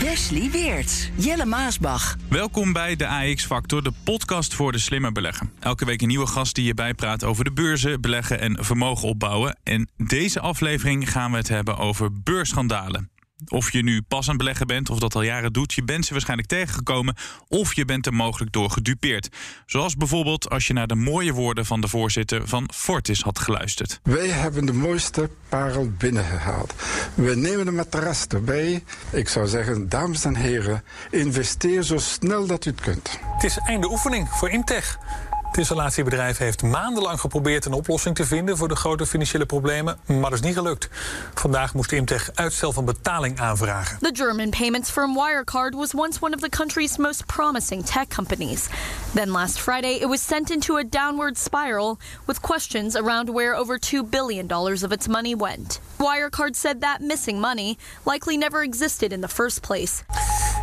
Wesley Weert, Jelle Maasbach. Welkom bij de AX Factor, de podcast voor de slimme beleggen. Elke week een nieuwe gast die je bijpraat over de beurzen, beleggen en vermogen opbouwen. En deze aflevering gaan we het hebben over beursschandalen. Of je nu pas aan het beleggen bent of dat al jaren doet, je bent ze waarschijnlijk tegengekomen of je bent er mogelijk door gedupeerd. Zoals bijvoorbeeld als je naar de mooie woorden van de voorzitter van Fortis had geluisterd. Wij hebben de mooiste parel binnengehaald. We nemen de matras erbij. Ik zou zeggen, dames en heren, investeer zo snel dat u het kunt. Het is einde oefening voor Imtech. Het installatiebedrijf heeft maandenlang geprobeerd een oplossing te vinden voor de grote financiële problemen, maar dat is niet gelukt. Vandaag moest Imtech uitstel van betaling aanvragen. The German payments firm Wirecard was once one of the country's most promising tech companies. Then last Friday, it was sent into a downward spiral with questions around where over $2 billion of its money went. Wirecard said that missing money likely never existed in the first place.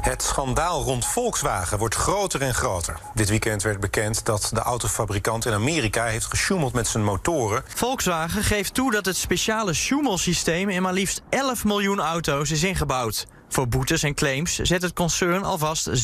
Het schandaal rond Volkswagen wordt groter en groter. Dit weekend werd bekend dat de autofabrikant in Amerika heeft gesjoemeld met zijn motoren. Volkswagen geeft toe dat het speciale sjoemelsysteem in maar liefst 11 miljoen auto's is ingebouwd. Voor boetes en claims zet het concern alvast 6,5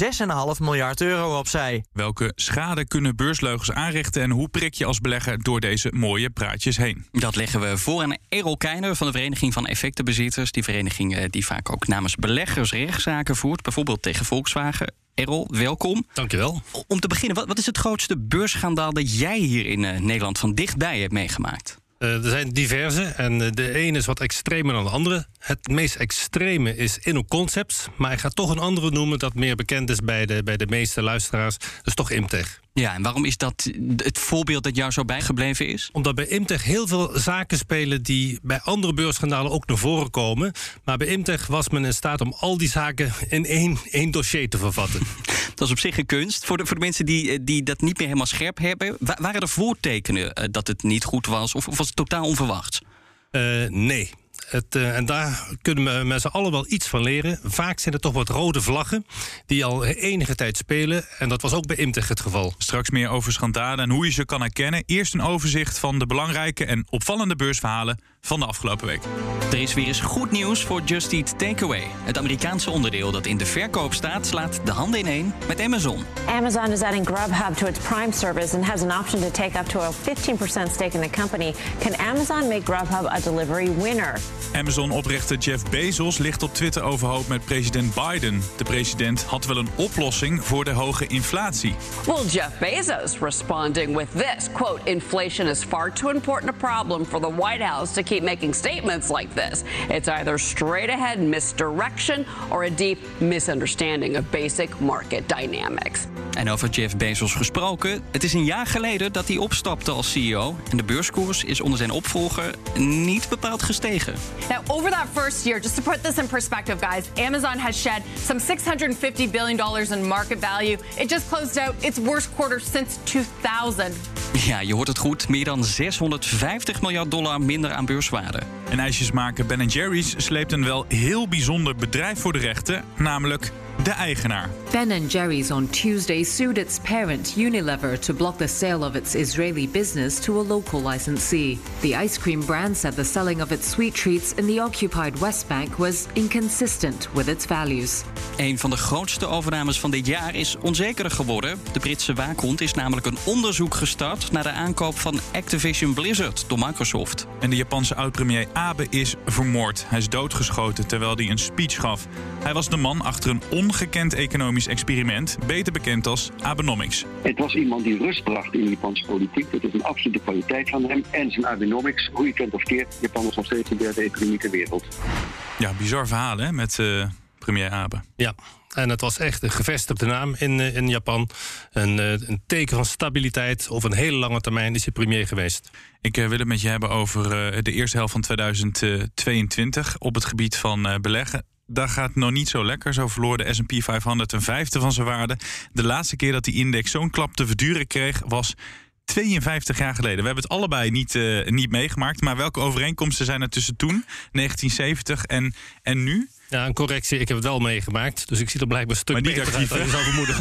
miljard euro opzij. Welke schade kunnen beursleugens aanrichten en hoe prik je als belegger door deze mooie praatjes heen? Dat leggen we voor aan Errol Keiner van de Vereniging van Effectenbezitters. Die vereniging eh, die vaak ook namens beleggers rechtszaken voert, bijvoorbeeld tegen Volkswagen. Errol, welkom. Dankjewel. Om te beginnen, wat, wat is het grootste beursschandaal dat jij hier in eh, Nederland van dichtbij hebt meegemaakt? Uh, er zijn diverse en uh, de ene is wat extremer dan de andere. Het meest extreme is InnoConcepts, maar ik ga toch een andere noemen dat meer bekend is bij de, bij de meeste luisteraars. Dat is toch Imtech. Ja, en waarom is dat het voorbeeld dat jou zo bijgebleven is? Omdat bij Imtech heel veel zaken spelen die bij andere beursschandalen ook naar voren komen. Maar bij Imtech was men in staat om al die zaken in één, één dossier te vervatten. dat is op zich een kunst. Voor de, voor de mensen die, die dat niet meer helemaal scherp hebben, waren er voortekenen dat het niet goed was of, of was het totaal onverwachts? Uh, nee. Uh, en daar kunnen we met z'n allen wel iets van leren. Vaak zijn er toch wat rode vlaggen die al enige tijd spelen. En dat was ook bij Imtech het geval. Straks meer over schandalen en hoe je ze kan herkennen. Eerst een overzicht van de belangrijke en opvallende beursverhalen van de afgelopen week. Er is weer eens goed nieuws voor Just Eat Takeaway. Het Amerikaanse onderdeel dat in de verkoop staat, slaat de handen ineen met Amazon. Amazon is adding Grubhub to its Prime service and has an option to take up to a 15% stake in the company. Can Amazon make Grubhub a delivery winner? Amazon-oprichter Jeff Bezos ligt op Twitter overhoop met president Biden. De president had wel een oplossing voor de hoge inflatie. Well, Jeff Bezos responding with this quote: "Inflation is far too important a problem for the White House to keep making statements like this. It's either straight ahead misdirection or a deep misunderstanding of basic market dynamics." En over Jeff Bezos gesproken, het is een jaar geleden dat hij opstapte als CEO en de beurskoers is onder zijn opvolger niet bepaald gestegen. Now, over that first year, just to put this in perspective, guys, Amazon has shed some $650 billion in market value. It just closed out its worst quarter since 2000. Ja, je hoort het goed. Meer dan 650 miljard dollar minder aan beurswaarde. En ijsjesmaker Ben Jerry's sleept een wel heel bijzonder bedrijf voor de rechter, namelijk de eigenaar. Ben Jerry's on Tuesday sued its parent Unilever to block the sale of its Israeli business to a local licensee. The ice cream brand said the selling of its sweet treats in the occupied West Bank was inconsistent with its values. Een van de grootste overnames van dit jaar is onzeker geworden. De Britse waakhond is namelijk een onderzoek gestart naar de aankoop van Activision Blizzard door Microsoft. En de Japanse oud-premier Abe is vermoord. Hij is doodgeschoten terwijl hij een speech gaf. Hij was de man achter een ongekend economisch experiment, beter bekend als Abenomics. Het was iemand die rust bracht in de Japanse politiek. Dat is een absolute kwaliteit van hem. En zijn Abenomics, hoe je kent of keert, Japan is nog steeds de derde economie ter wereld. Ja, bizar verhaal hè, met uh, premier Abe. Ja, en het was echt een gevestigde naam in, uh, in Japan. Een, uh, een, teken van stabiliteit. Over een hele lange termijn is hij premier geweest. Ik wil het met je hebben over de eerste helft van 2022 op het gebied van beleggen. Daar gaat nog niet zo lekker. Zo verloor de S&P 500 een vijfde van zijn waarde. De laatste keer dat die index zo'n klap te verduren kreeg was 52 jaar geleden. We hebben het allebei niet, uh, niet meegemaakt. Maar welke overeenkomsten zijn er tussen toen, 1970 en, en nu? Ja, een correctie. Ik heb het wel meegemaakt. Dus ik zie er blijkbaar een stuk maar uit dan je zou vermoeden.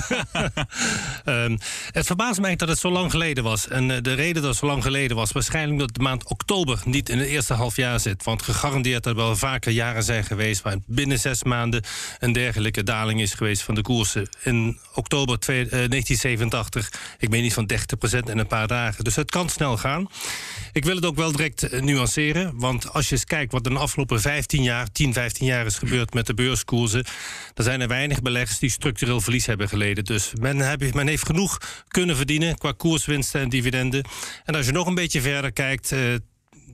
um, het verbaast mij dat het zo lang geleden was. En uh, de reden dat het zo lang geleden was... waarschijnlijk dat de maand oktober niet in het eerste half jaar zit. Want gegarandeerd dat er wel vaker jaren zijn geweest... waar binnen zes maanden een dergelijke daling is geweest van de koersen. In oktober twee, uh, 1987, ik weet niet van 30% in een paar dagen. Dus het kan snel gaan. Ik wil het ook wel direct uh, nuanceren. Want als je eens kijkt wat in de afgelopen 15 jaar... 10, 15 jaar is gebeurd met de beurskoersen. Er zijn er weinig beleggers die structureel verlies hebben geleden. Dus men, heb, men heeft genoeg kunnen verdienen qua koerswinsten en dividenden. En als je nog een beetje verder kijkt. Uh,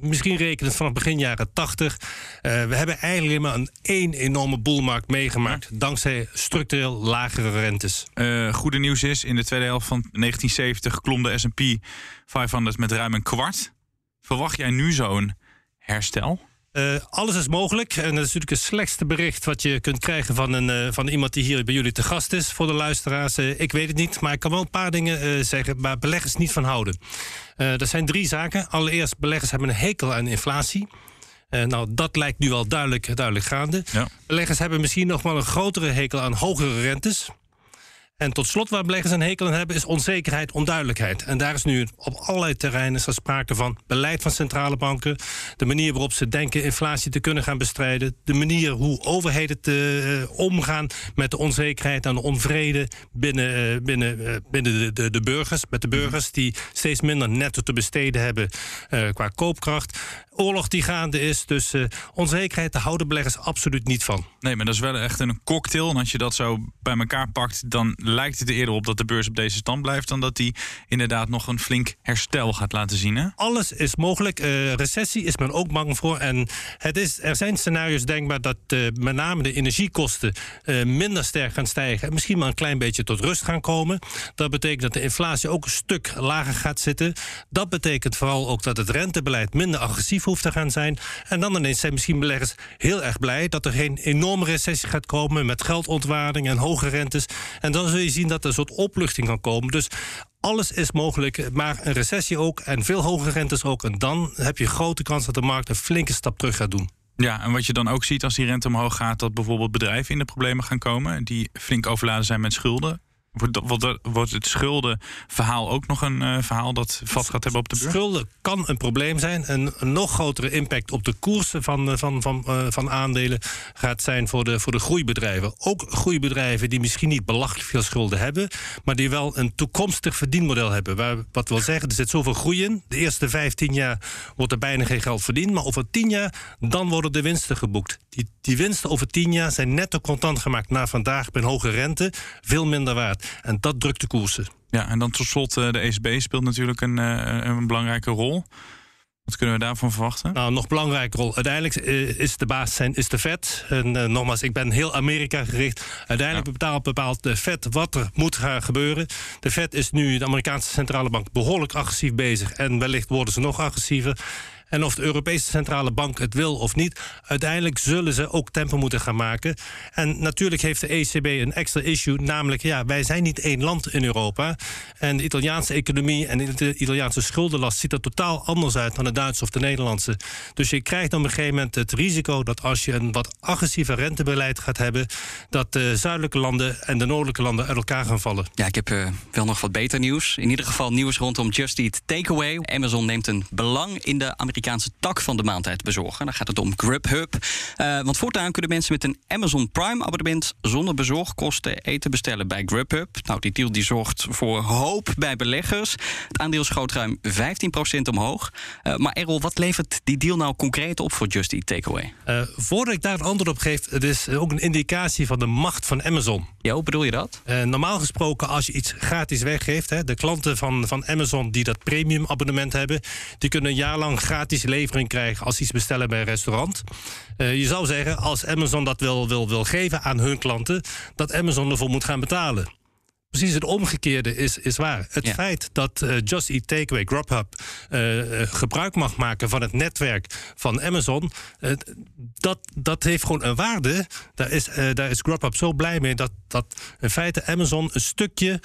misschien rekenen vanaf begin jaren 80. Uh, we hebben eigenlijk maar een één enorme boelmarkt meegemaakt. Ja. Dankzij structureel lagere rentes. Uh, goede nieuws is, in de tweede helft van 1970 klom de S&P 500 met ruim een kwart. Verwacht jij nu zo'n herstel? Uh, alles is mogelijk. En dat is natuurlijk het slechtste bericht wat je kunt krijgen van, een, uh, van iemand die hier bij jullie te gast is. Voor de luisteraars, uh, ik weet het niet. Maar ik kan wel een paar dingen zeggen waar beleggers niet van houden. er zijn drie zaken. Allereerst, beleggers hebben een hekel aan inflatie. nou, dat lijkt nu al duidelijk, duidelijk gaande. Ja. Beleggers hebben misschien nog wel een grotere hekel aan hogere rentes. En tot slot, waar beleggers een hekel aan hebben, is onzekerheid, onduidelijkheid. En daar is nu op allerlei terreinen sprake van beleid van centrale banken, de manier waarop ze denken inflatie te kunnen gaan bestrijden, de manier hoe overheden te, uh, omgaan met de onzekerheid en de onvrede binnen, uh, binnen, uh, binnen de, de, de, burgers, met de burgers die steeds minder netto te besteden hebben qua koopkracht oorlog die gaande is. Dus uh, onzekerheid, daar houden beleggers absoluut niet van. Nee, maar dat is wel echt een cocktail. En als je dat zo bij elkaar pakt, dan lijkt het er eerder op dat de beurs op deze stand blijft. dan dat die inderdaad nog een flink herstel gaat laten zien. Hè? Alles is mogelijk. Uh, recessie is men ook bang voor. En het is, er zijn scenario's denkbaar dat uh, met name de energiekosten minder sterk gaan stijgen. En misschien maar een klein beetje tot rust gaan komen. Dat betekent dat de inflatie ook een stuk lager gaat zitten. Dat betekent vooral ook dat het rentebeleid minder agressief hoeft te gaan zijn. En dan ineens zijn misschien beleggers heel erg blij dat er geen enorme recessie gaat komen met geldontwaarding en hoge rentes. En dan zul je zien dat er een soort opluchting kan komen. Dus alles is mogelijk, maar een recessie ook en veel hogere rentes ook. En dan heb je grote kans dat de markt een flinke stap terug gaat doen. Ja, en wat je dan ook ziet als die rente omhoog gaat, dat bijvoorbeeld bedrijven in de problemen gaan komen, die flink overladen zijn met schulden. Wordt, wordt het schuldenverhaal ook nog een uh, verhaal dat vat gaat hebben op de beurs? Schulden kan een probleem zijn. En een nog grotere impact op de koersen van, van, van, uh, van aandelen gaat zijn voor de, voor de groeibedrijven. Ook groeibedrijven die misschien niet belachelijk veel schulden hebben, maar die wel een toekomstig verdienmodel hebben. Waar, wat wil zeggen, er zit zoveel groei in. De eerste 15 jaar wordt er bijna geen geld verdiend, maar over 10 jaar dan worden de winsten geboekt. Die, die winsten over 10 jaar zijn netto contant gemaakt naar vandaag bij een hoge rente, veel minder waard. En dat drukt de koersen. Ja, en dan tot slot de ECB speelt natuurlijk een, een belangrijke rol. Wat kunnen we daarvan verwachten? Nou, nog belangrijke rol. Uiteindelijk is de baas zijn, is de Fed. En uh, nogmaals, ik ben heel Amerika gericht. Uiteindelijk ja. bepaalt, bepaalt de Fed wat er moet gaan gebeuren. De Fed is nu, de Amerikaanse centrale bank, behoorlijk agressief bezig. En wellicht worden ze nog agressiever. En of de Europese Centrale Bank het wil of niet, uiteindelijk zullen ze ook tempo moeten gaan maken. En natuurlijk heeft de ECB een extra issue, namelijk ja, wij zijn niet één land in Europa. En de Italiaanse economie en de Italiaanse schuldenlast ziet er totaal anders uit dan de Duitse of de Nederlandse. Dus je krijgt op een gegeven moment het risico dat als je een wat agressiever rentebeleid gaat hebben, dat de zuidelijke landen en de noordelijke landen uit elkaar gaan vallen. Ja, ik heb uh, wel nog wat beter nieuws. In ieder geval nieuws rondom Just Eat Takeaway. Amazon neemt een belang in de Amerikaanse Amerikaanse tak van de maaltijd bezorgen. Dan gaat het om Grubhub. Uh, want voortaan kunnen mensen met een Amazon Prime abonnement zonder bezorgkosten eten bestellen bij Grubhub. Nou, die deal die zorgt voor hoop bij beleggers. Het aandeel schoot ruim 15% omhoog. Uh, maar Errol, wat levert die deal nou concreet op voor Just Eat Takeaway? Uh, voordat ik daar het antwoord op geef, het is ook een indicatie van de macht van Amazon. Ja, hoe bedoel je dat? normaal gesproken, als je iets gratis weggeeft, hè, de klanten van, van Amazon die dat premium abonnement hebben, die kunnen een jaar lang gratis levering krijgen als ze iets bestellen bij een restaurant. Uh, je zou zeggen, als Amazon dat wil, wil, wil geven aan hun klanten, dat Amazon ervoor moet gaan betalen. Precies het omgekeerde is, is waar. Het Ja. feit dat eh, Just Eat Takeaway, Grubhub, eh, eh, gebruik mag maken van het netwerk van Amazon, dat, dat heeft gewoon een waarde. Daar is, daar is Grubhub zo blij mee dat, dat in feite Amazon een stukje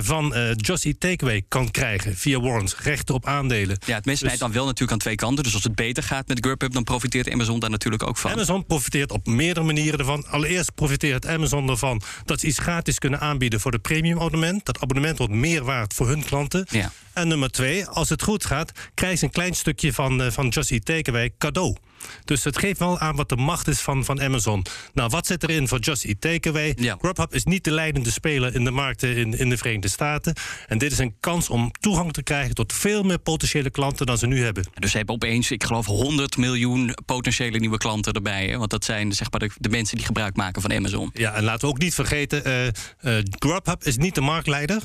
van Just Eat Takeaway kan krijgen via warrants, rechten op aandelen. Ja, het mes snijdt dan wel natuurlijk aan twee kanten. Dus als het beter gaat met Grubhub, dan profiteert Amazon daar natuurlijk ook van. Amazon profiteert op meerdere manieren ervan. Allereerst profiteert Amazon ervan dat ze iets gratis kunnen aanbieden voor de premium abonnement. Dat abonnement wordt meer waard voor hun klanten. Ja. En nummer twee, als het goed gaat, krijg je een klein stukje van, eh, van Just Eat Takeaway cadeau. Dus het geeft wel aan wat de macht is van, van Amazon. Nou, wat zit erin voor Just Eat Takeaway? Grubhub is niet de leidende speler in de markten in, in de Verenigde Staten. En dit is een kans om toegang te krijgen tot veel meer potentiële klanten dan ze nu hebben. Dus ze hebben opeens, ik geloof, 100 miljoen potentiële nieuwe klanten erbij. Hè? Want dat zijn zeg maar, de, de mensen die gebruik maken van Amazon. Ja, en laten we ook niet vergeten, eh, Grubhub is niet de marktleider.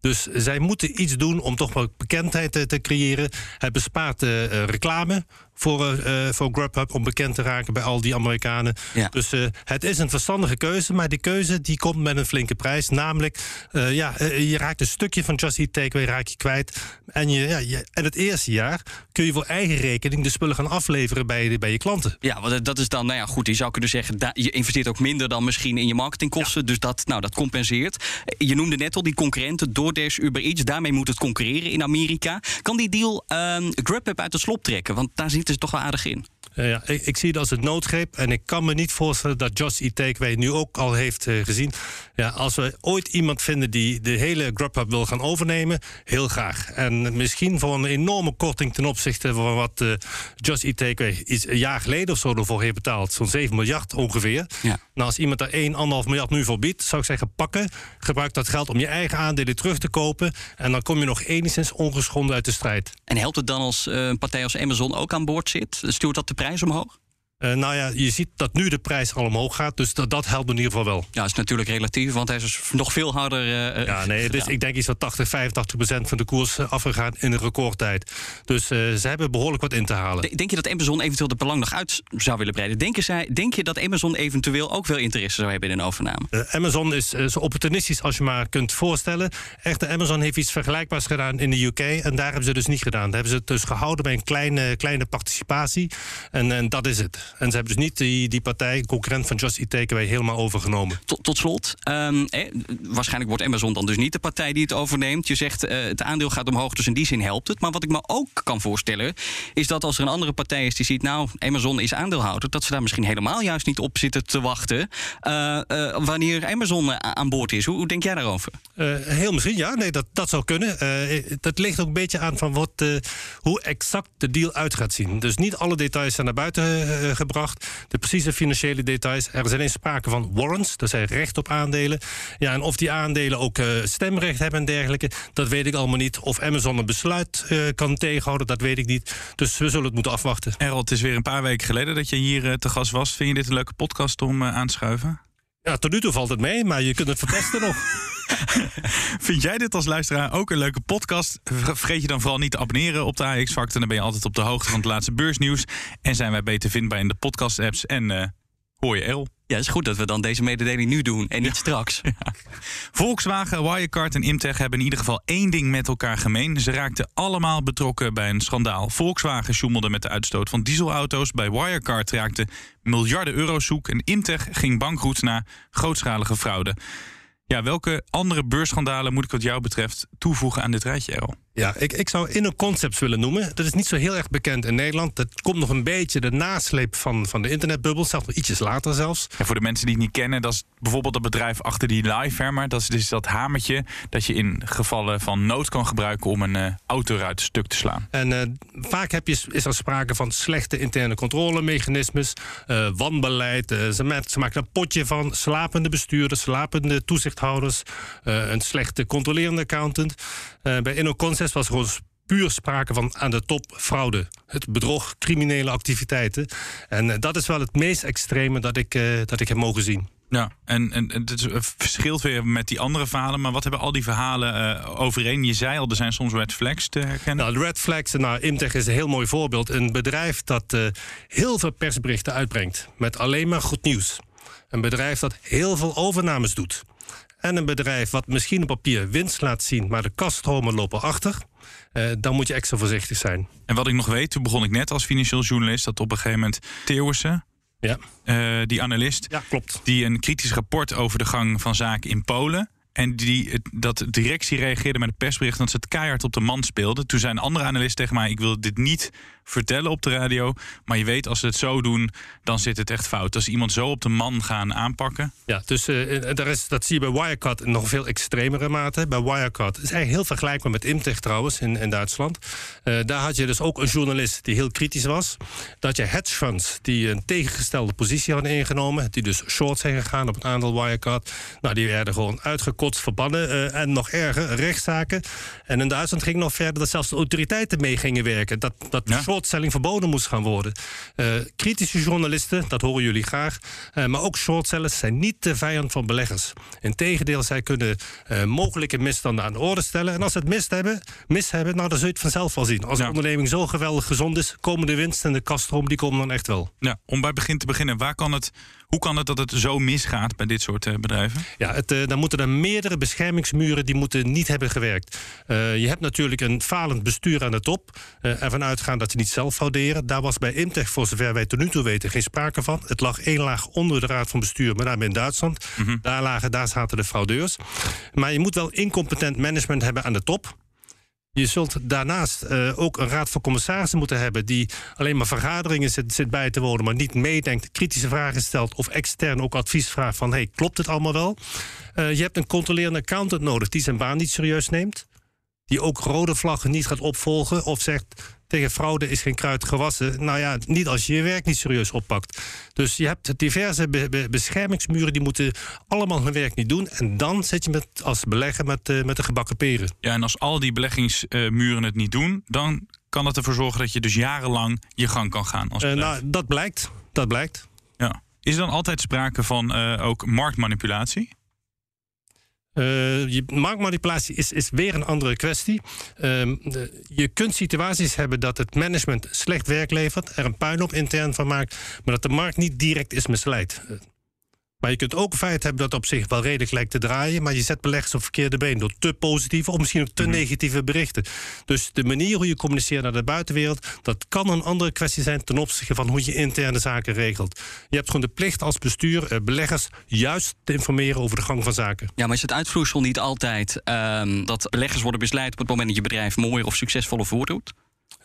Dus zij moeten iets doen om toch wat bekendheid te, te creëren. Het bespaart eh, reclame voor, eh, voor Grubhub om bekend te raken bij al die Amerikanen. Dus eh, het is een verstandige keuze, maar die keuze die komt met een flinke prijs. Namelijk, ja, je raakt een stukje van Just Eat Takeaway raak je kwijt. En, je, ja, je, en het eerste jaar kun je voor eigen rekening de spullen gaan afleveren bij, de- bij je klanten. Ja, want dat is dan, nou ja, goed, je zou kunnen zeggen, je investeert ook minder dan misschien in je marketingkosten. Dus dat, nou, dat compenseert. Je noemde net al die concurrenten, DoorDash, Uber Eats. Daarmee moet het concurreren in Amerika. Kan die deal ehm Grubhub uit de slop trekken? Want daar zitten ze toch wel aardig in. Ja, ja, ik, ik zie het als een noodgreep. En ik kan me niet voorstellen dat Just Eat Takeaway nu ook al heeft eh, gezien. Ja, als we ooit iemand vinden die de hele Grubhub wil gaan overnemen, heel graag. En misschien voor een enorme korting ten opzichte van wat eh, Just Eat Takeaway iets een jaar geleden of zo ervoor heeft betaald. Zo'n 7 miljard ongeveer. Ja. Nou, als iemand daar 1,5 miljard nu voor biedt, zou ik zeggen pakken. Gebruik dat geld om je eigen aandelen terug te kopen. En dan kom je nog enigszins ongeschonden uit de strijd. En helpt het dan als eh, een partij als Amazon ook aan boord zit? Stuurt dat de prijs omhoog? Eh, nou ja, je ziet dat nu de prijs al omhoog gaat. Dus dat, dat helpt in ieder geval wel. Ja, dat is natuurlijk relatief, want hij is dus nog veel harder. eh, Ja, nee, dus gedaan. ik denk iets van 80, 85 procent van de koers eh, afgegaan in een recordtijd. Dus eh, ze hebben behoorlijk wat in te halen. De- Denk je dat Amazon eventueel de belang nog uit zou willen breiden? Denken zij, denk je dat Amazon eventueel ook wel interesse zou hebben in een overname? Eh, Amazon is eh, zo opportunistisch als je maar kunt voorstellen. Echter, Amazon heeft iets vergelijkbaars gedaan in de UK. En daar hebben ze dus niet gedaan. Daar hebben ze het dus gehouden bij een kleine, kleine participatie. En, en dat is het. En ze hebben dus niet die, die partij, concurrent van Just Eat Takeaway, helemaal overgenomen. Tot, tot slot, ehm, eh, waarschijnlijk wordt Amazon dan dus niet de partij die het overneemt. Je zegt eh, het aandeel gaat omhoog, dus in die zin helpt het. Maar wat ik me ook kan voorstellen, is dat als er een andere partij is die ziet, nou, Amazon is aandeelhouder, dat ze daar misschien helemaal juist niet op zitten te wachten eh, eh, wanneer Amazon aan boord is. Hoe, hoe denk jij daarover? Heel misschien, ja. Nee, dat, dat zou kunnen. Dat ligt ook een beetje aan van wat, hoe exact de deal uit gaat zien. Dus niet alle details zijn naar buiten eh, gebracht. De precieze financiële details. Er is alleen sprake van warrants. Dat zijn recht op aandelen. Ja, en of die aandelen ook eh, stemrecht hebben en dergelijke, dat weet ik allemaal niet. Of Amazon een besluit eh, kan tegenhouden, dat weet ik niet. Dus we zullen het moeten afwachten. Errol, het is weer een paar weken geleden dat je hier eh, te gast was. Vind je dit een leuke podcast om aan te schuiven? Ja, tot nu toe valt het mee, maar je kunt het verpesten nog. Vind jij dit als luisteraar ook een leuke podcast? Ver- Vergeet je dan vooral niet te abonneren op de AX Factor. Dan ben je altijd op de hoogte van het laatste beursnieuws. En zijn wij beter vindbaar in de podcast-apps. En eh, hoor je Errol. Ja, het is goed dat we dan deze mededeling nu doen en niet straks. Volkswagen, Wirecard en Imtech hebben in ieder geval één ding met elkaar gemeen. Ze raakten allemaal betrokken bij een schandaal. Volkswagen sjoemelde met de uitstoot van dieselauto's. Bij Wirecard raakte miljarden euro's zoek. En Imtech ging bankroet na grootschalige fraude. Ja, welke andere beursschandalen moet ik wat jou betreft toevoegen aan dit rijtje, Errol? Ja, ik, ik zou InnoConcepts willen noemen. Dat is niet zo heel erg bekend in Nederland. Dat komt nog een beetje de nasleep van, van de internetbubbel. Zelfs nog ietsjes later zelfs. Ja, voor de mensen die het niet kennen, dat is bijvoorbeeld het bedrijf achter die Livehammer. Dat is dus dat hamertje dat je in gevallen van nood kan gebruiken om een eh, autoruit stuk te slaan. En eh, vaak heb je, is er sprake van slechte interne controlemechanismes, eh, wanbeleid. ze, maken een potje van slapende bestuurders, slapende toezichthouders, een slechte controlerende accountant. Eh, bij InnoConcepts was er gewoon puur sprake van aan de top fraude. Het bedrog, criminele activiteiten. En eh, dat is wel het meest extreme dat ik, eh, dat ik heb mogen zien. Ja, en, en het verschilt weer met die andere verhalen. Maar wat hebben al die verhalen overeen? Je zei al, er zijn soms red flags te herkennen. Nou, de red flags, nou, Imtech is een heel mooi voorbeeld. Een bedrijf dat heel veel persberichten uitbrengt met alleen maar goed nieuws. Een bedrijf dat heel veel overnames doet. En een bedrijf wat misschien op papier winst laat zien, maar de kaststromen lopen achter, uh, dan moet je extra voorzichtig zijn. En wat ik nog weet, toen begon ik net als financieel journalist, dat op een gegeven moment Theeuwissen, ja. Uh, die analist, ja, klopt. die een kritisch rapport over de gang van zaken in Polen en die, dat de directie reageerde met een persbericht dat ze het keihard op de man speelden. Toen zei een andere analist tegen mij: Ik wil dit niet vertellen op de radio. Maar je weet, als ze het zo doen, dan zit het echt fout. Als iemand zo op de man gaan aanpakken. Ja, dus uh, daar is, dat zie je bij Wirecard in nog veel extremere mate. Bij Wirecard is eigenlijk heel vergelijkbaar met Imtech trouwens in, in Duitsland. Uh, daar had je dus ook een journalist die heel kritisch was. Dat je hedge funds die een tegengestelde positie hadden ingenomen. Die dus short zijn gegaan op een aandeel Wirecard. Nou, die werden gewoon uitgekotst, verbannen. Uh, en nog erger, rechtszaken. En in Duitsland ging nog verder dat zelfs de autoriteiten mee gingen werken. Dat, dat ja? Shortselling verboden moest gaan worden. Uh, kritische journalisten, dat horen jullie graag. Uh, maar ook shortsellers zijn niet de vijand van beleggers. Integendeel, zij kunnen uh, mogelijke misstanden aan de orde stellen. En als ze het mis hebben, mis hebben nou, dan zul je het vanzelf wel zien. Als ja. de onderneming zo geweldig gezond is, komen de winst en de kaststroom, die komen dan echt wel. Ja, om bij begin te beginnen, waar kan het hoe kan het dat het zo misgaat bij dit soort bedrijven? Ja, het, dan moeten er meerdere beschermingsmuren die moeten niet hebben gewerkt. Je hebt natuurlijk een falend bestuur aan de top. ervan uitgaan dat ze niet zelf frauderen. Daar was bij Imtech, voor zover wij tot nu toe weten, geen sprake van. Het lag één laag onder de raad van bestuur, met name in Duitsland. Mm -hmm. daar, lagen, daar zaten de fraudeurs. Maar je moet wel incompetent management hebben aan de top. Je zult daarnaast uh, ook een raad van commissarissen moeten hebben die alleen maar vergaderingen zit, zit bij te wonen, maar niet meedenkt, kritische vragen stelt of extern ook advies vraagt van hey, klopt het allemaal wel? Uh, je hebt een controlerende accountant nodig die zijn baan niet serieus neemt, die ook rode vlaggen niet gaat opvolgen of zegt tegen fraude is geen kruid gewassen. Nou ja, niet als je je werk niet serieus oppakt. Dus je hebt diverse be be beschermingsmuren die moeten allemaal hun werk niet doen. En dan zit je met, als belegger met, uh, met de gebakken peren. Ja, en als al die beleggingsmuren het niet doen, dan kan het ervoor zorgen dat je dus jarenlang je gang kan gaan. Als uh, nou, dat blijkt. Dat blijkt. Ja. Is er dan altijd sprake van uh, ook marktmanipulatie? Uh, je marktmanipulatie is, is weer een andere kwestie. De, je kunt situaties hebben dat het management slecht werk levert, er een puinhoop intern van maakt, maar dat de markt niet direct is misleid. Maar je kunt ook feit hebben dat op zich wel redelijk lijkt te draaien, maar je zet beleggers op verkeerde been door te positieve of misschien ook te mm -hmm. negatieve berichten. Dus de manier hoe je communiceert naar de buitenwereld, dat kan een andere kwestie zijn ten opzichte van hoe je interne zaken regelt. Je hebt gewoon de plicht als bestuur uh, beleggers juist te informeren over de gang van zaken. Ja, maar is het uitvloeisel niet altijd um, dat beleggers worden misleid op het moment dat je bedrijf mooier of succesvoller voordoet?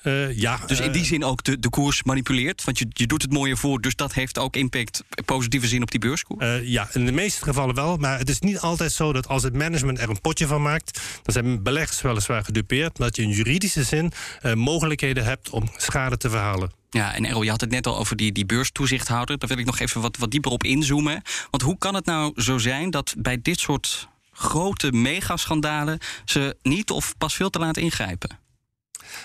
Uh, ja, dus in die uh, zin ook de, de koers manipuleert? Want je, je doet het mooier voor, dus dat heeft ook impact, positieve zin op die beurskoers? Uh, ja, in de meeste gevallen wel. Maar het is niet altijd zo dat als het management er een potje van maakt, dan zijn beleggers weliswaar gedupeerd, maar dat je in juridische zin mogelijkheden hebt om schade te verhalen. Ja, en Errol, je had het net al over die, die beurstoezichthouder. Daar wil ik nog even wat, wat dieper op inzoomen. Want hoe kan het nou zo zijn dat bij dit soort grote megaschandalen ze niet of pas veel te laat ingrijpen?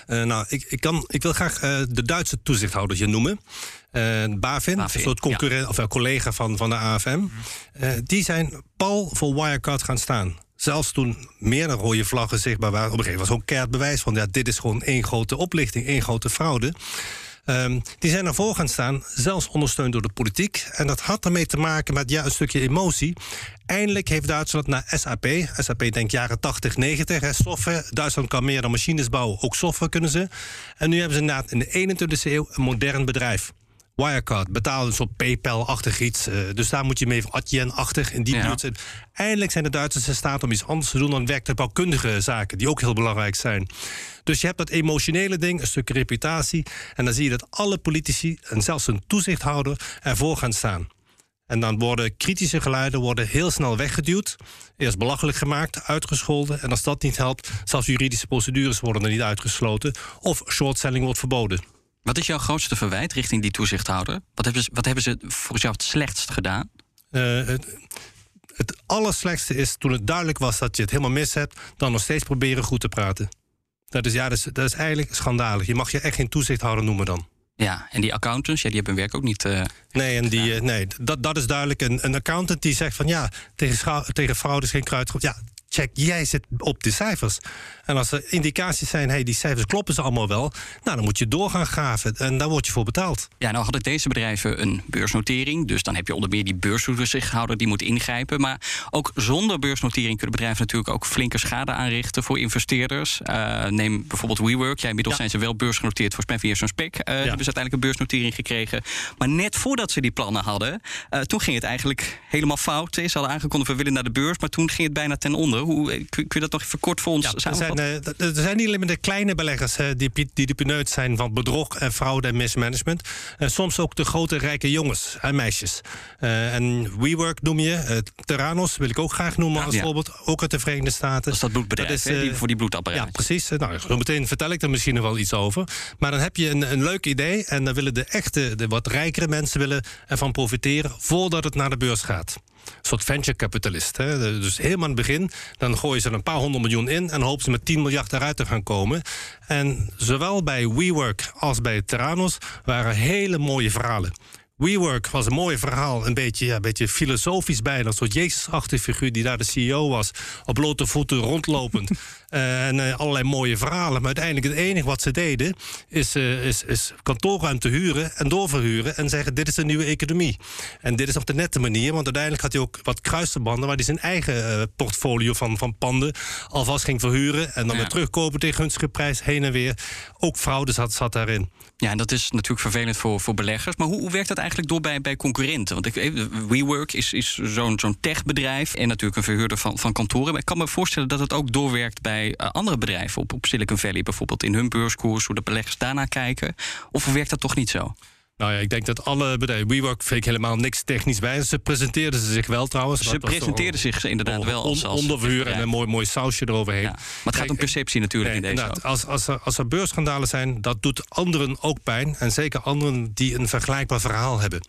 Uh, nou, ik, ik, kan, ik wil graag uh, de Duitse toezichthouder je noemen. Uh, BaFin, BaFin, een soort concurrent, ja. of collega van, van de AFM. Mm. die zijn pal voor Wirecard gaan staan. Zelfs toen meerdere rode vlaggen zichtbaar waren. Op een gegeven moment was gewoon keihard bewijs van... ja, dit is gewoon één grote oplichting, één grote fraude. Um, die zijn ervoor gaan staan, zelfs ondersteund door de politiek. En dat had ermee te maken met ja, een stukje emotie. Eindelijk heeft Duitsland naar SAP, SAP denkt jaren 80, 90, hè, software. Duitsland kan meer dan machines bouwen, ook software kunnen ze. En nu hebben ze inderdaad in de 21e eeuw een modern bedrijf. Wirecard betaalde een soort PayPal-achtig iets. Uh, dus daar moet je mee Adyen-achtig in die ja. buurt zijn. Eindelijk zijn de Duitsers in staat om iets anders te doen dan werktuigbouwkundige zaken, die ook heel belangrijk zijn. Dus je hebt dat emotionele ding, een stuk reputatie. En dan zie je dat alle politici en zelfs een toezichthouder ervoor gaan staan. En dan worden kritische geluiden worden heel snel weggeduwd. Eerst belachelijk gemaakt, uitgescholden. En als dat niet helpt, zelfs juridische procedures worden er niet uitgesloten. Of shortselling wordt verboden. Wat is jouw grootste verwijt richting die toezichthouder? Wat hebben ze, wat hebben ze volgens jou het slechtst gedaan? Uh, het, het allerslechtste is toen het duidelijk was dat je het helemaal mis hebt... dan nog steeds proberen goed te praten. Dat is, ja, dat is, dat is eigenlijk schandalig. Je mag je echt geen toezichthouder noemen dan. Ja, en die accountants, ja, die hebben hun werk ook niet. Uh, nee, en die, nee dat, dat is duidelijk. Een, een accountant die zegt van ja, tegen, tegen fraude is geen kruid. Ja, check, jij zit op de cijfers. En als er indicaties zijn, hey, die cijfers kloppen ze allemaal wel, nou dan moet je door gaan graven en daar word je voor betaald. Ja, nou hadden deze bedrijven een beursnotering. Dus dan heb je onder meer die beurstoezichthouder die moet ingrijpen. Maar ook zonder beursnotering kunnen bedrijven natuurlijk ook flinke schade aanrichten voor investeerders. Uh, neem bijvoorbeeld WeWork. Ja, inmiddels zijn ze wel beursgenoteerd. Volgens mij via zo'n spec uh, hebben ze uiteindelijk een beursnotering gekregen. Maar net voordat ze die plannen hadden, uh, toen ging het eigenlijk helemaal fout. Ze hadden aangekondigd we willen naar de beurs, maar toen ging het bijna ten onder. Hoe, kun je dat nog even kort voor ons ja, samenvatten? Er zijn, er zijn niet alleen maar de kleine beleggers die, die de pineut zijn van bedrog en fraude en mismanagement. En soms ook de grote rijke jongens en meisjes. en WeWork noem je. Terranos wil ik ook graag noemen als ja. voorbeeld. Ook uit de Verenigde Staten. Dat is dat bloedbedrijf, Dat is, hè, die, eh, voor die bloedapparaten. Ja, precies. Nou, zo meteen vertel ik er misschien nog wel iets over. Maar dan heb je een, een leuk idee en dan willen de echte, de wat rijkere mensen willen ervan profiteren voordat het naar de beurs gaat. Soort venture capitalist. Hè. Dus helemaal aan het begin, dan gooien ze er een paar honderd miljoen in en hopen ze met 10 miljard eruit te gaan komen. En zowel bij WeWork als bij Terranos waren hele mooie verhalen. WeWork was een mooi verhaal, een beetje, ja, een beetje filosofisch bijna. Een soort Jezus-achtige figuur die daar de CEO was. Op blote voeten rondlopend. uh, en uh, allerlei mooie verhalen. Maar uiteindelijk het enige wat ze deden... is, uh, is, is kantoorruimte huren en doorverhuren... en zeggen dit is een nieuwe economie. En dit is op de nette manier. Want uiteindelijk had hij ook wat kruisverbanden... waar hij zijn eigen portfolio van, van panden alvast ging verhuren... en dan ja. weer terugkopen tegen gunstige prijs heen en weer. Ook fraude zat, zat daarin. Ja, en dat is natuurlijk vervelend voor, voor beleggers. Maar hoe, hoe werkt dat eigenlijk door bij, bij concurrenten? Want ik, WeWork is, is zo'n zo'n techbedrijf en natuurlijk een verhuurder van, van kantoren. Maar ik kan me voorstellen dat het ook doorwerkt bij uh, andere bedrijven op, op Silicon Valley, bijvoorbeeld in hun beurskoers, hoe de beleggers daarnaar kijken. Of werkt dat toch niet zo? Nou ja, ik denk dat alle bedrijven. WeWork vind ik helemaal niks technisch bij. Ze presenteerden ze zich wel trouwens. Ze presenteerden zich inderdaad wel als, als onderverhuur en een mooi, mooi sausje eroverheen. Ja, maar het gaat om perceptie natuurlijk nee, in deze. Als, als, er, als er beursschandalen zijn, dat doet anderen ook pijn. En zeker anderen die een vergelijkbaar verhaal hebben.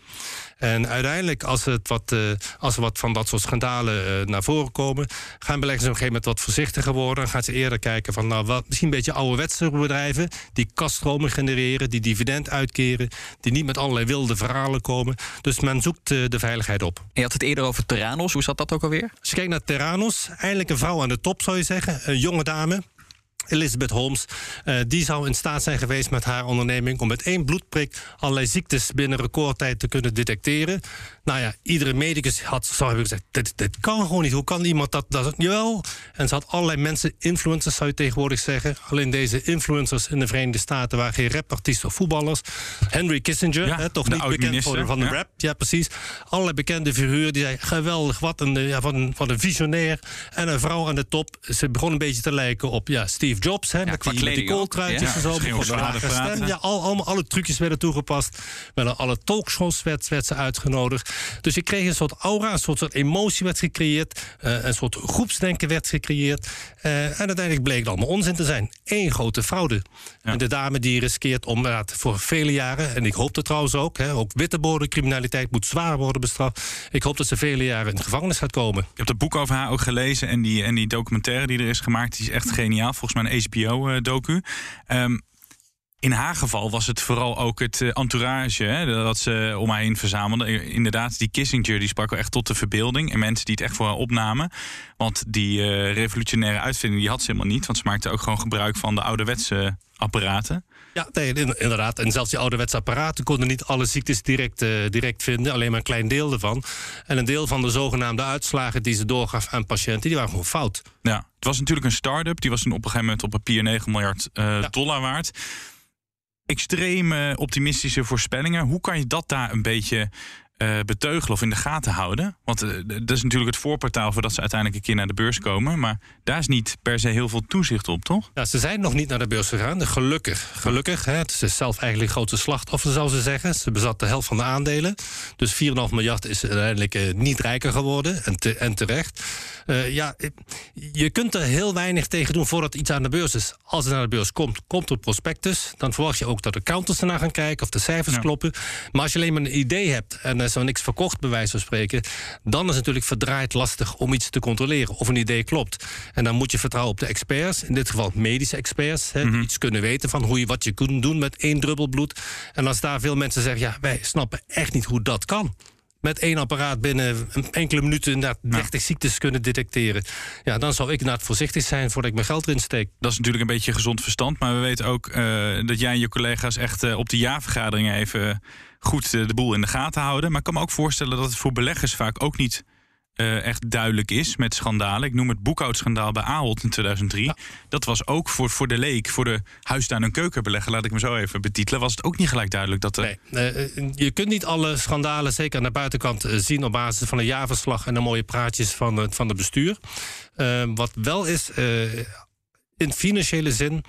En uiteindelijk, als, het wat, uh, als er wat van dat soort schandalen uh, naar voren komen, gaan beleggers op een gegeven moment wat voorzichtiger worden. Dan gaan ze eerder kijken van nou, wat, misschien een beetje ouderwetse bedrijven die kaststromen genereren, die dividend uitkeren, die niet met allerlei wilde verhalen komen. Dus men zoekt uh, de veiligheid op. En je had het eerder over Terranos. Hoe zat dat ook alweer? Als je kijkt naar Terranos, eindelijk een vrouw aan de top zou je zeggen, een jonge dame. Elizabeth Holmes, uh, die zou in staat zijn geweest met haar onderneming om met één bloedprik allerlei ziektes binnen recordtijd te kunnen detecteren. Nou ja, iedere medicus had, zou hebben gezegd: dit, dit kan gewoon niet. Hoe kan iemand dat, dat? Jawel. En ze had allerlei mensen, influencers zou je tegenwoordig zeggen. Alleen deze influencers in de Verenigde Staten waren geen rapartiesten of voetballers. Henry Kissinger, ja, hè, toch niet bekend voor, van de ja. rap. Ja, precies. Allerlei bekende figuren die zeiden: geweldig, wat een, ja, wat een, wat een visionair. En een vrouw aan de top. Ze begon een beetje te lijken op ja, Steve Jobs, hè, Ja, met, die, met die kooltruitjes en zo. stem. Ja, al, allemaal, alle trucjes werden toegepast. Werden alle talkshows werd, werd ze uitgenodigd. Dus je kreeg een soort aura, een soort, soort emotie werd gecreëerd. eh, een soort groepsdenken werd gecreëerd. eh, en uiteindelijk bleek het allemaal onzin te zijn. Eén grote fraude. En de dame die riskeert om inderdaad, voor vele jaren... en ik hoop dat trouwens ook, hè, ook witteboordencriminaliteit moet zwaar worden bestraft. Ik hoop dat ze vele jaren in de gevangenis gaat komen. Ik heb dat boek over haar ook gelezen en die, en die documentaire die er is gemaakt, die is echt geniaal. Volgens mij een HBO-docu. Ehm, in haar geval was het vooral ook het eh, entourage hè, dat ze om haar heen verzamelde. Inderdaad, die Kissinger die sprak wel echt tot de verbeelding. En mensen die het echt voor haar opnamen. Want die eh, revolutionaire uitvinding die had ze helemaal niet. Want ze maakte ook gewoon gebruik van de ouderwetse apparaten. Ja, nee, inderdaad. En zelfs die ouderwetse apparaten konden niet alle ziektes direct, eh, direct vinden. Alleen maar een klein deel ervan. En een deel van de zogenaamde uitslagen die ze doorgaf aan patiënten, die waren gewoon fout. Ja, het was natuurlijk een start-up. Die was toen op een gegeven moment op papier 9 miljard dollar waard. Extreem optimistische voorspellingen. Hoe kan je dat daar een beetje eh, beteugelen of in de gaten houden? Want eh, dat is natuurlijk het voorportaal voordat ze uiteindelijk een keer naar de beurs komen. Maar daar is niet per se heel veel toezicht op, toch? Ja, ze zijn nog niet naar de beurs gegaan. Gelukkig. Gelukkig. Hè. Het is zelf eigenlijk een grote slachtoffer, zou ze zeggen. Ze bezat de helft van de aandelen. Dus 4,5 miljard is uiteindelijk eh, niet rijker geworden. En, te- en terecht. Ja, je kunt er heel weinig tegen doen voordat iets aan de beurs is. Als het naar de beurs komt, komt er prospectus. Dan verwacht je ook dat de accountants ernaar gaan kijken of de cijfers kloppen. Maar als je alleen maar een idee hebt en is zo niks verkocht, bij wijze van spreken, dan is het natuurlijk verdraaid lastig om iets te controleren of een idee klopt. En dan moet je vertrouwen op de experts, in dit geval medische experts, hè, die iets kunnen weten van hoe je wat je kunt doen met één druppel bloed. En als daar veel mensen zeggen, ja, wij snappen echt niet hoe dat kan. Met één apparaat binnen enkele minuten inderdaad 30 ziektes kunnen detecteren. Ja, dan zou ik inderdaad voorzichtig zijn voordat ik mijn geld erin steek. Dat is natuurlijk een beetje gezond verstand. Maar we weten ook eh, dat jij en je collega's echt eh, op de jaarvergaderingen even goed eh, de boel in de gaten houden. Maar ik kan me ook voorstellen dat het voor beleggers vaak ook niet eh, echt duidelijk is met schandalen. Ik noem het boekhoudschandaal bij Ahold in 2003. Dat was ook voor, voor de leek, voor de huistuin- en keukenbelegger, laat ik me zo even betitelen, was het ook niet gelijk duidelijk dat er. Nee, eh, je kunt niet alle schandalen, zeker aan de buitenkant, eh, zien op basis van een jaarverslag en de mooie praatjes van, het van de bestuur. Wat wel is, in financiële zin.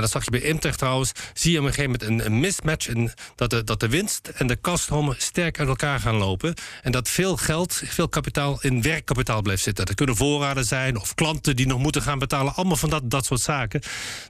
Dat zag je bij Imtech trouwens. Zie je op een gegeven moment een, mismatch. Dat, de, dat de winst en de kaststromen sterk uit elkaar gaan lopen. En dat veel geld, veel kapitaal in werkkapitaal blijft zitten. Dat kunnen voorraden zijn of klanten die nog moeten gaan betalen. Allemaal van dat, dat soort zaken.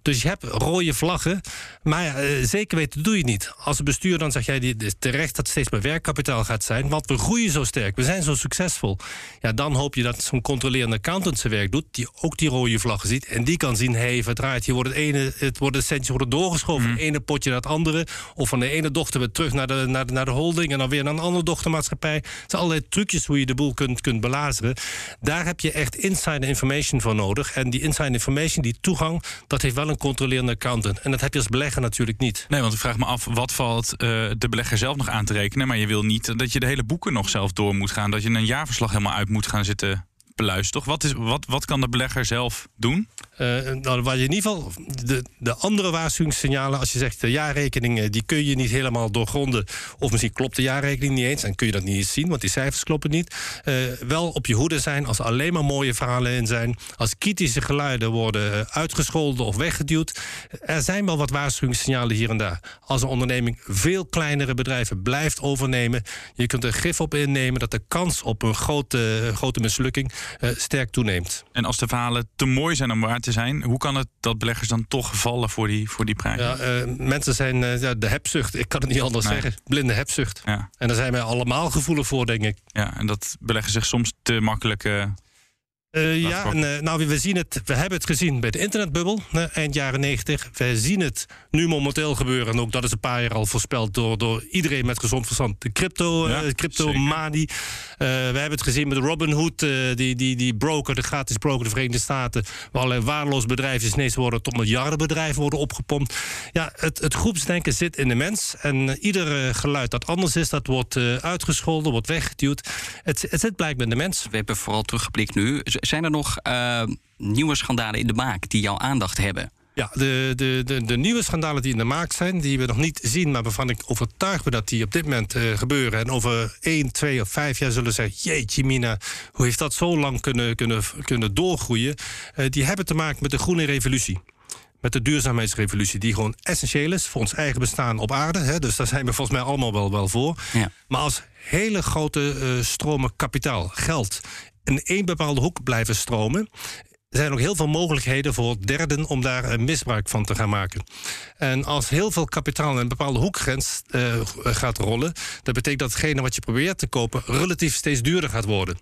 Dus je hebt rode vlaggen. Maar eh, zeker weten doe je niet. Als bestuur dan zeg jij het terecht dat het steeds meer werkkapitaal gaat zijn. Want we groeien zo sterk. We zijn zo succesvol. Ja, dan hoop je dat zo'n controlerende accountant zijn werk doet. Die ook die rode vlaggen ziet. En die kan zien, hé, hey, verdraaid. Hier wordt het ene, het worden de centjes worden doorgeschoven. Van het ene potje naar het andere. Of van de ene dochter weer terug naar de, naar de, naar de holding. En dan weer naar een andere dochtermaatschappij. Het zijn allerlei trucjes hoe je de boel kunt, kunt belazeren. Daar heb je echt insider information voor nodig. En die insider information, die toegang, dat heeft wel een controlerende accountant. En dat heb je als belegger natuurlijk niet. Nee, want ik vraag me af, wat valt eh, de belegger zelf nog aan te rekenen? Maar je wil niet dat je de hele boeken nog zelf door moet gaan. Dat je een jaarverslag helemaal uit moet gaan zitten beluisteren. Toch? Wat, is, wat, wat kan de belegger zelf doen? Eh, nou, waar je in ieder geval de, de andere waarschuwingssignalen, als je zegt de jaarrekening, eh, die kun je niet helemaal doorgronden. Of misschien klopt de jaarrekening niet eens en kun je dat niet eens zien, want die cijfers kloppen niet. Eh, wel op je hoede zijn als er alleen maar mooie verhalen in zijn. Als kritische geluiden worden eh, uitgescholden of weggeduwd. Er zijn wel wat waarschuwingssignalen hier en daar. Als een onderneming veel kleinere bedrijven blijft overnemen, je kunt er gif op innemen dat de kans op een grote, grote mislukking eh, sterk toeneemt. En als de verhalen te mooi zijn om waar zijn, hoe kan het dat beleggers dan toch vallen voor die, voor die prijs? Ja, eh, mensen zijn eh, ja, de hebzucht. Ik kan het niet anders Nee. zeggen. Blinde hebzucht. Ja. En daar zijn wij allemaal gevoelig voor, denk ik. Ja, en dat beleggen zich soms te makkelijk. Eh, ja, en, eh, nou, we, zien het, we hebben het gezien bij de internetbubbel, eind jaren 90. We zien het nu momenteel gebeuren. En ook dat is een paar jaar al voorspeld door, door iedereen met gezond verstand. De crypto, Ja, eh, crypto zeker. mani. Eh, we hebben het gezien met Robinhood, eh die, die, die broker, de gratis broker de Verenigde Staten. Waar allerlei waardeloos bedrijven ineens worden tot miljardenbedrijven worden opgepompt. Ja, het, het groepsdenken zit in de mens. En ieder geluid dat anders is, dat wordt eh, uitgescholden, wordt weggeduwd. Het, het zit blijkbaar in de mens. We hebben vooral teruggeblikt nu. Zijn er nog eh, nieuwe schandalen in de maak die jouw aandacht hebben? Ja, de, de, de, de nieuwe schandalen die in de maak zijn, die we nog niet zien, maar waarvan ik overtuigd ben dat die op dit moment eh, gebeuren. En over 1, 2 of 5 jaar zullen zeggen: Jeetje, Mina, hoe heeft dat zo lang kunnen, kunnen, kunnen doorgroeien? Eh, die hebben te maken met de groene revolutie. Met de duurzaamheidsrevolutie, die gewoon essentieel is voor ons eigen bestaan op aarde. Hè, dus daar zijn we volgens mij allemaal wel, wel voor. Ja. Maar als hele grote stromen kapitaal, geld, in één bepaalde hoek blijven stromen. Er zijn ook heel veel mogelijkheden voor derden om daar eh, misbruik van te gaan maken. En als heel veel kapitaal in een bepaalde hoekgrens eh, gaat rollen, dat betekent dat hetgene wat je probeert te kopen relatief steeds duurder gaat worden.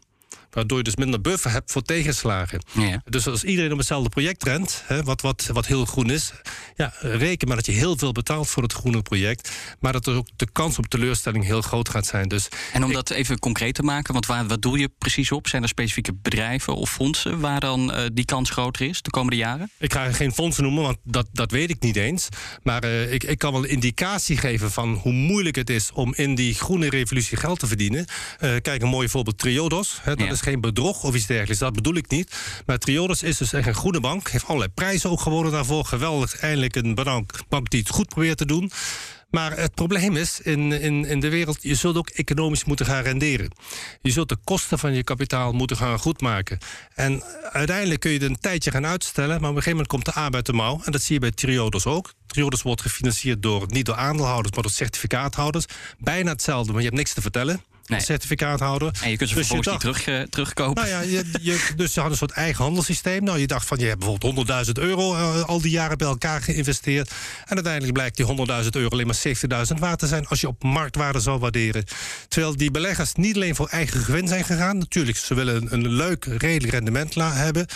Waardoor je dus minder buffer hebt voor tegenslagen. Ja. Dus als iedereen op hetzelfde project rent, hè, wat, wat, wat heel groen is, ja, reken maar dat je heel veel betaalt voor het groene project. Maar dat er ook de kans op teleurstelling heel groot gaat zijn. Dus En om dat even concreet te maken, want waar, wat doe je precies op? Zijn er specifieke bedrijven of fondsen waar dan eh, die kans groter is de komende jaren? Ik ga geen fondsen noemen, want dat, dat weet ik niet eens. Maar eh, ik, ik kan wel een indicatie geven van hoe moeilijk het is om in die groene revolutie geld te verdienen. Eh, kijk, een mooi voorbeeld, Triodos. Hè, dat Ja. is geen bedrog of iets dergelijks, dat bedoel ik niet. Maar Triodos is dus echt een groene bank. Heeft allerlei prijzen ook gewonnen daarvoor. Geweldig, eindelijk een bank, bank die het goed probeert te doen. Maar het probleem is, in, in, in de wereld, je zult ook economisch moeten gaan renderen. Je zult de kosten van je kapitaal moeten gaan goedmaken. En uiteindelijk kun je het een tijdje gaan uitstellen, maar op een gegeven moment komt de arbeid de mouw. En dat zie je bij Triodos ook. Triodos wordt gefinancierd door, niet door aandeelhouders, maar door certificaathouders. Bijna hetzelfde, maar je hebt niks te vertellen. Nee. Als certificaathouder. En je kunt ze Dus vervolgens niet dacht- terug, eh, terugkopen. nou ja, je, je, dus je had een soort eigen handelssysteem. Nou, je dacht van, je hebt bijvoorbeeld 100.000 euro eh, al die jaren bij elkaar geïnvesteerd. En uiteindelijk blijkt die 100.000 euro alleen maar 70.000 waard te zijn... als je op marktwaarde zou waarderen. Terwijl die beleggers niet alleen voor eigen gewin zijn gegaan. Natuurlijk, ze willen een, een leuk, redelijk rendement hebben...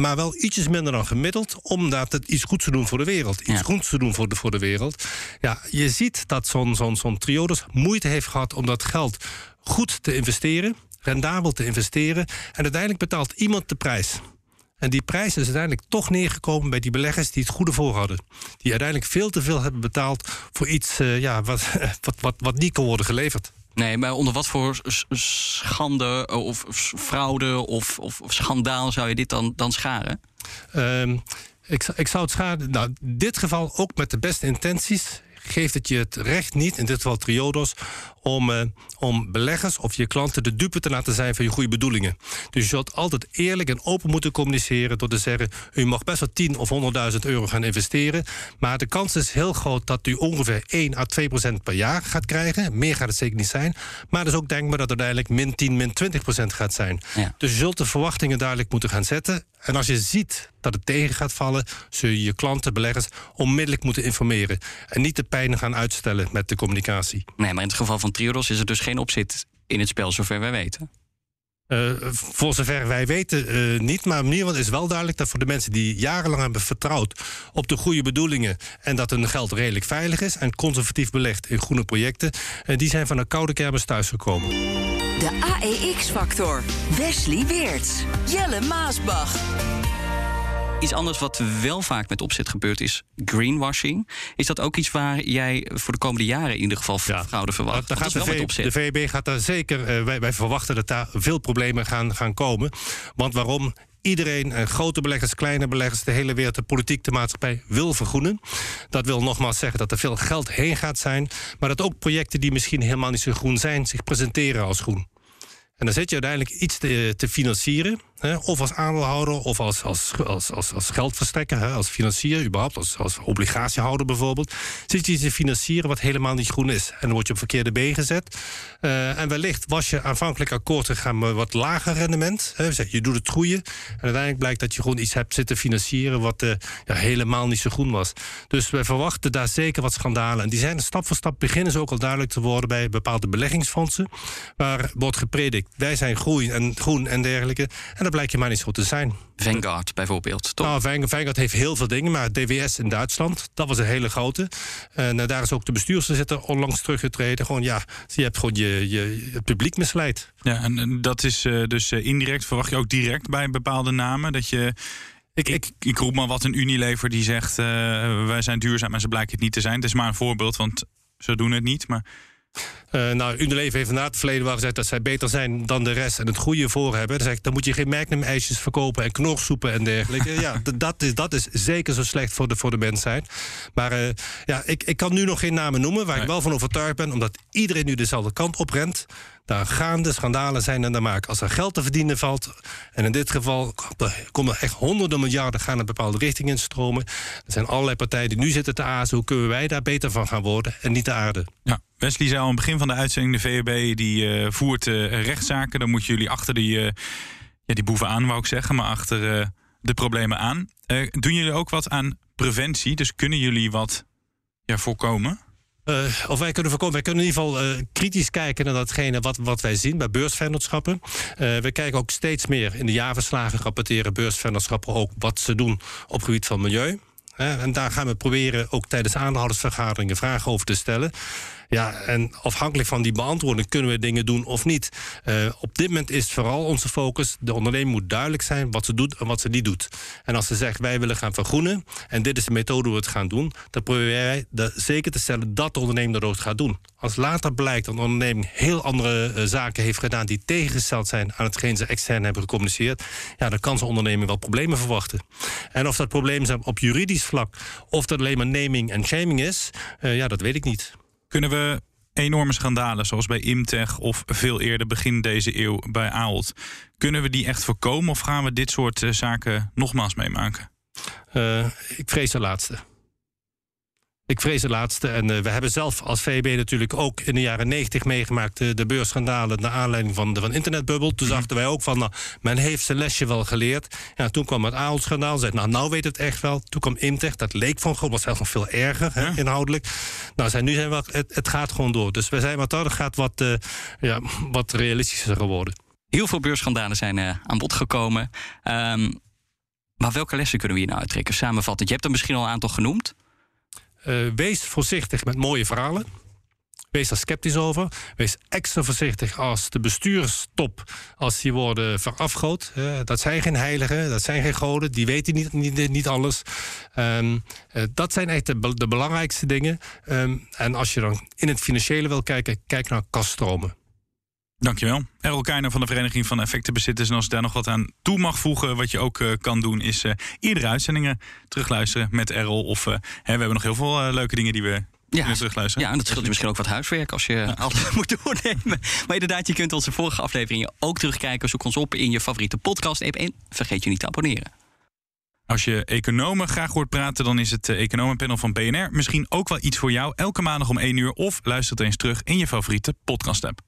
maar wel ietsjes minder dan gemiddeld, omdat het iets goeds te doen voor de wereld. Iets goeds te doen voor de, voor de wereld. Ja, je ziet dat zo'n zo'n zo'n Triodos moeite heeft gehad om dat geld goed te investeren, rendabel te investeren. En uiteindelijk betaalt iemand de prijs. En die prijs is uiteindelijk toch neergekomen bij die beleggers die het goede voor hadden. Die uiteindelijk veel te veel hebben betaald voor iets uh, ja, wat, wat, wat, wat niet kon worden geleverd. Nee, maar onder wat voor schande of fraude of, of, schandaal zou je dit dan, dan scharen? Um, ik, ik zou het scharen. Nou, dit geval ook met de beste intenties geeft het je het recht niet, in dit geval Triodos, om, uh, om beleggers of je klanten de dupe te laten zijn van je goede bedoelingen. Dus je zult altijd eerlijk en open moeten communiceren door te zeggen: u mag best wel 10 of 100.000 euro gaan investeren, maar de kans is heel groot dat u ongeveer 1 à 2 procent per jaar gaat krijgen. Meer gaat het zeker niet zijn, maar het is ook denkbaar dat het uiteindelijk min 10, min 20 procent gaat zijn. Dus je zult de verwachtingen duidelijk moeten gaan zetten. En als je ziet dat het tegen gaat vallen, zul je je klanten, beleggers onmiddellijk moeten informeren. En niet de gaan uitstellen met de communicatie. Nee, maar in het geval van Triodos is er dus geen opzet in het spel, zover wij weten. Uh, voor zover wij weten uh, niet, maar in ieder geval is wel duidelijk dat voor de mensen die jarenlang hebben vertrouwd op de goede bedoelingen en dat hun geld redelijk veilig is en conservatief belegd in groene projecten, uh, die zijn van een koude kermis thuisgekomen. De AEX-factor. Wesley Weerts. Jelle Maasbach. Iets anders wat wel vaak met opzet gebeurt is greenwashing. Is dat ook iets waar jij voor de komende jaren in ieder geval fraude verwacht? gaat de, v, de VEB gaat daar zeker, uh, wij, wij, verwachten dat daar veel problemen gaan, gaan komen. Want waarom? Iedereen, uh, grote beleggers, kleine beleggers, de hele wereld, de politiek, de maatschappij wil vergroenen. Dat wil nogmaals zeggen dat er veel geld heen gaat zijn. Maar dat ook projecten die misschien helemaal niet zo groen zijn, zich presenteren als groen. En dan zit je uiteindelijk iets te, te financieren. Of als aandeelhouder of als, als, als, als, als hè, als financier, überhaupt, als, obligatiehouder bijvoorbeeld. Zit je te financieren wat helemaal niet groen is. En dan word je op verkeerde been gezet. Uh, en wellicht was je aanvankelijk akkoord gegaan met wat lager rendement. Hè, je doet het groeien. En uiteindelijk blijkt dat je gewoon iets hebt zitten financieren wat uh, ja, helemaal niet zo groen was. Dus wij verwachten daar zeker wat schandalen. En die zijn stap voor stap beginnen ze ook al duidelijk te worden bij bepaalde beleggingsfondsen. Waar wordt gepredikt, wij zijn groen en, groen en dergelijke. En dat blijkt je maar niet zo te zijn. Vanguard bijvoorbeeld, toch? Nou, Vanguard heeft heel veel dingen, maar DWS in Duitsland, dat was een hele grote. En uh, daar is ook de bestuursvoorzitter onlangs teruggetreden. Gewoon ja, je hebt gewoon je, je, het publiek misleid. Ja, en dat is uh, dus uh, indirect, verwacht je ook direct bij bepaalde namen dat je. Ik, ik, ik roep maar wat een Unilever die zegt: wij zijn duurzaam en ze blijken het niet te zijn. Het is maar een voorbeeld, want ze doen het niet. Maar uh, nou, Unilever heeft na het verleden wel gezegd dat zij beter zijn dan de rest en het goede voor hebben. Dan, zeg ik, dan moet je geen Magnum-ijsjes verkopen en knorsoepen en dergelijke. ja, dat is, dat is zeker zo slecht voor de, voor de mensheid. Maar uh, ja, ik, ik kan nu nog geen namen noemen waar ik wel van overtuigd ben, omdat iedereen nu dezelfde kant op rent. Daar gaan de schandalen zijn en de maak. Als er geld te verdienen valt, en in dit geval komen er echt honderden miljarden gaan in bepaalde richtingen stromen. Er zijn allerlei partijen die nu zitten te azen. Hoe kunnen wij daar beter van gaan worden en niet de aarde? Ja, Wesley zei al aan het begin van de uitzending: de VEB die uh, voert uh, rechtszaken. Dan moeten jullie achter die, uh, ja, die boeven aan, wou ik zeggen, maar achter de problemen aan. doen jullie ook wat aan preventie? Dus kunnen jullie wat voorkomen? Uh, of wij kunnen voorkomen, wij kunnen in ieder geval uh, kritisch kijken naar datgene wat, wat wij zien bij beursvennootschappen. Uh, we kijken ook steeds meer in de jaarverslagen rapporteren beursvennootschappen ook wat ze doen op het gebied van milieu. en daar gaan we proberen ook tijdens aandeelhoudersvergaderingen vragen over te stellen. Ja, en afhankelijk van die beantwoording kunnen we dingen doen of niet. Uh, op dit moment is vooral onze focus: de onderneming moet duidelijk zijn wat ze doet en wat ze niet doet. En als ze zegt wij willen gaan vergroenen en dit is de methode hoe we het gaan doen, dan proberen wij de, zeker te stellen dat de ondernemer dat ook gaat doen. Als later blijkt dat een onderneming heel andere uh, zaken heeft gedaan die tegengesteld zijn aan hetgeen ze extern hebben gecommuniceerd, ja, dan kan zo'n onderneming wel problemen verwachten. En of dat problemen zijn op juridisch vlak of dat alleen maar naming en shaming is, uh, ja, dat weet ik niet. Kunnen we enorme schandalen, zoals bij Imtech of veel eerder begin deze eeuw bij Ahold, kunnen we die echt voorkomen of gaan we dit soort uh, zaken nogmaals meemaken? Uh, ik vrees de laatste. Ik vrees de laatste. En uh, we hebben zelf als VB natuurlijk ook in de jaren 90 meegemaakt uh, de beursschandalen naar aanleiding van de van internetbubbel. Toen dachten wij ook van, nou, men heeft zijn lesje wel geleerd. Ja, toen kwam het Ahold-schandaal. Zei, nou, nou weet het echt wel. Toen kwam Imtech. Dat leek van gewoon, was zelfs nog veel erger hè, inhoudelijk. Nou, zijn, nu zijn we, het, het gaat gewoon door. Dus we zijn wat dat gaat wat, uh, ja, wat realistischer geworden. Heel veel beursschandalen zijn aan bod gekomen. Um, Maar welke lessen kunnen we hier nou uittrekken? Samenvattend, je hebt er misschien al een aantal genoemd. Uh, wees voorzichtig met mooie verhalen. Wees daar sceptisch over. Wees extra voorzichtig als de bestuurstop, als die worden verafgoot. Uh, dat zijn geen heiligen, dat zijn geen goden, die weten niet, niet, alles. Um, uh, dat zijn echt de, belangrijkste dingen. Um, en als je dan in het financiële wil kijken, kijk naar kaststromen. Dankjewel. Errol Keijner van de Vereniging van Effectenbezitters. En als ik daar nog wat aan toe mag voegen, wat je ook uh, kan doen, is uh, iedere uitzendingen terugluisteren met Errol. Of uh, hè, we hebben nog heel veel leuke dingen die we ja, terugluisteren. Ja, en dat scheelt je misschien ook wat huiswerk als je ja. alles moet doornemen. Maar inderdaad, je kunt onze vorige afleveringen ook terugkijken. Zoek ons op in je favoriete podcast-app en vergeet je niet te abonneren. Als je economen graag hoort praten, dan is het economenpanel van BNR misschien ook wel iets voor jou. Elke maandag om 1 uur of luister het eens terug in je favoriete podcast-app.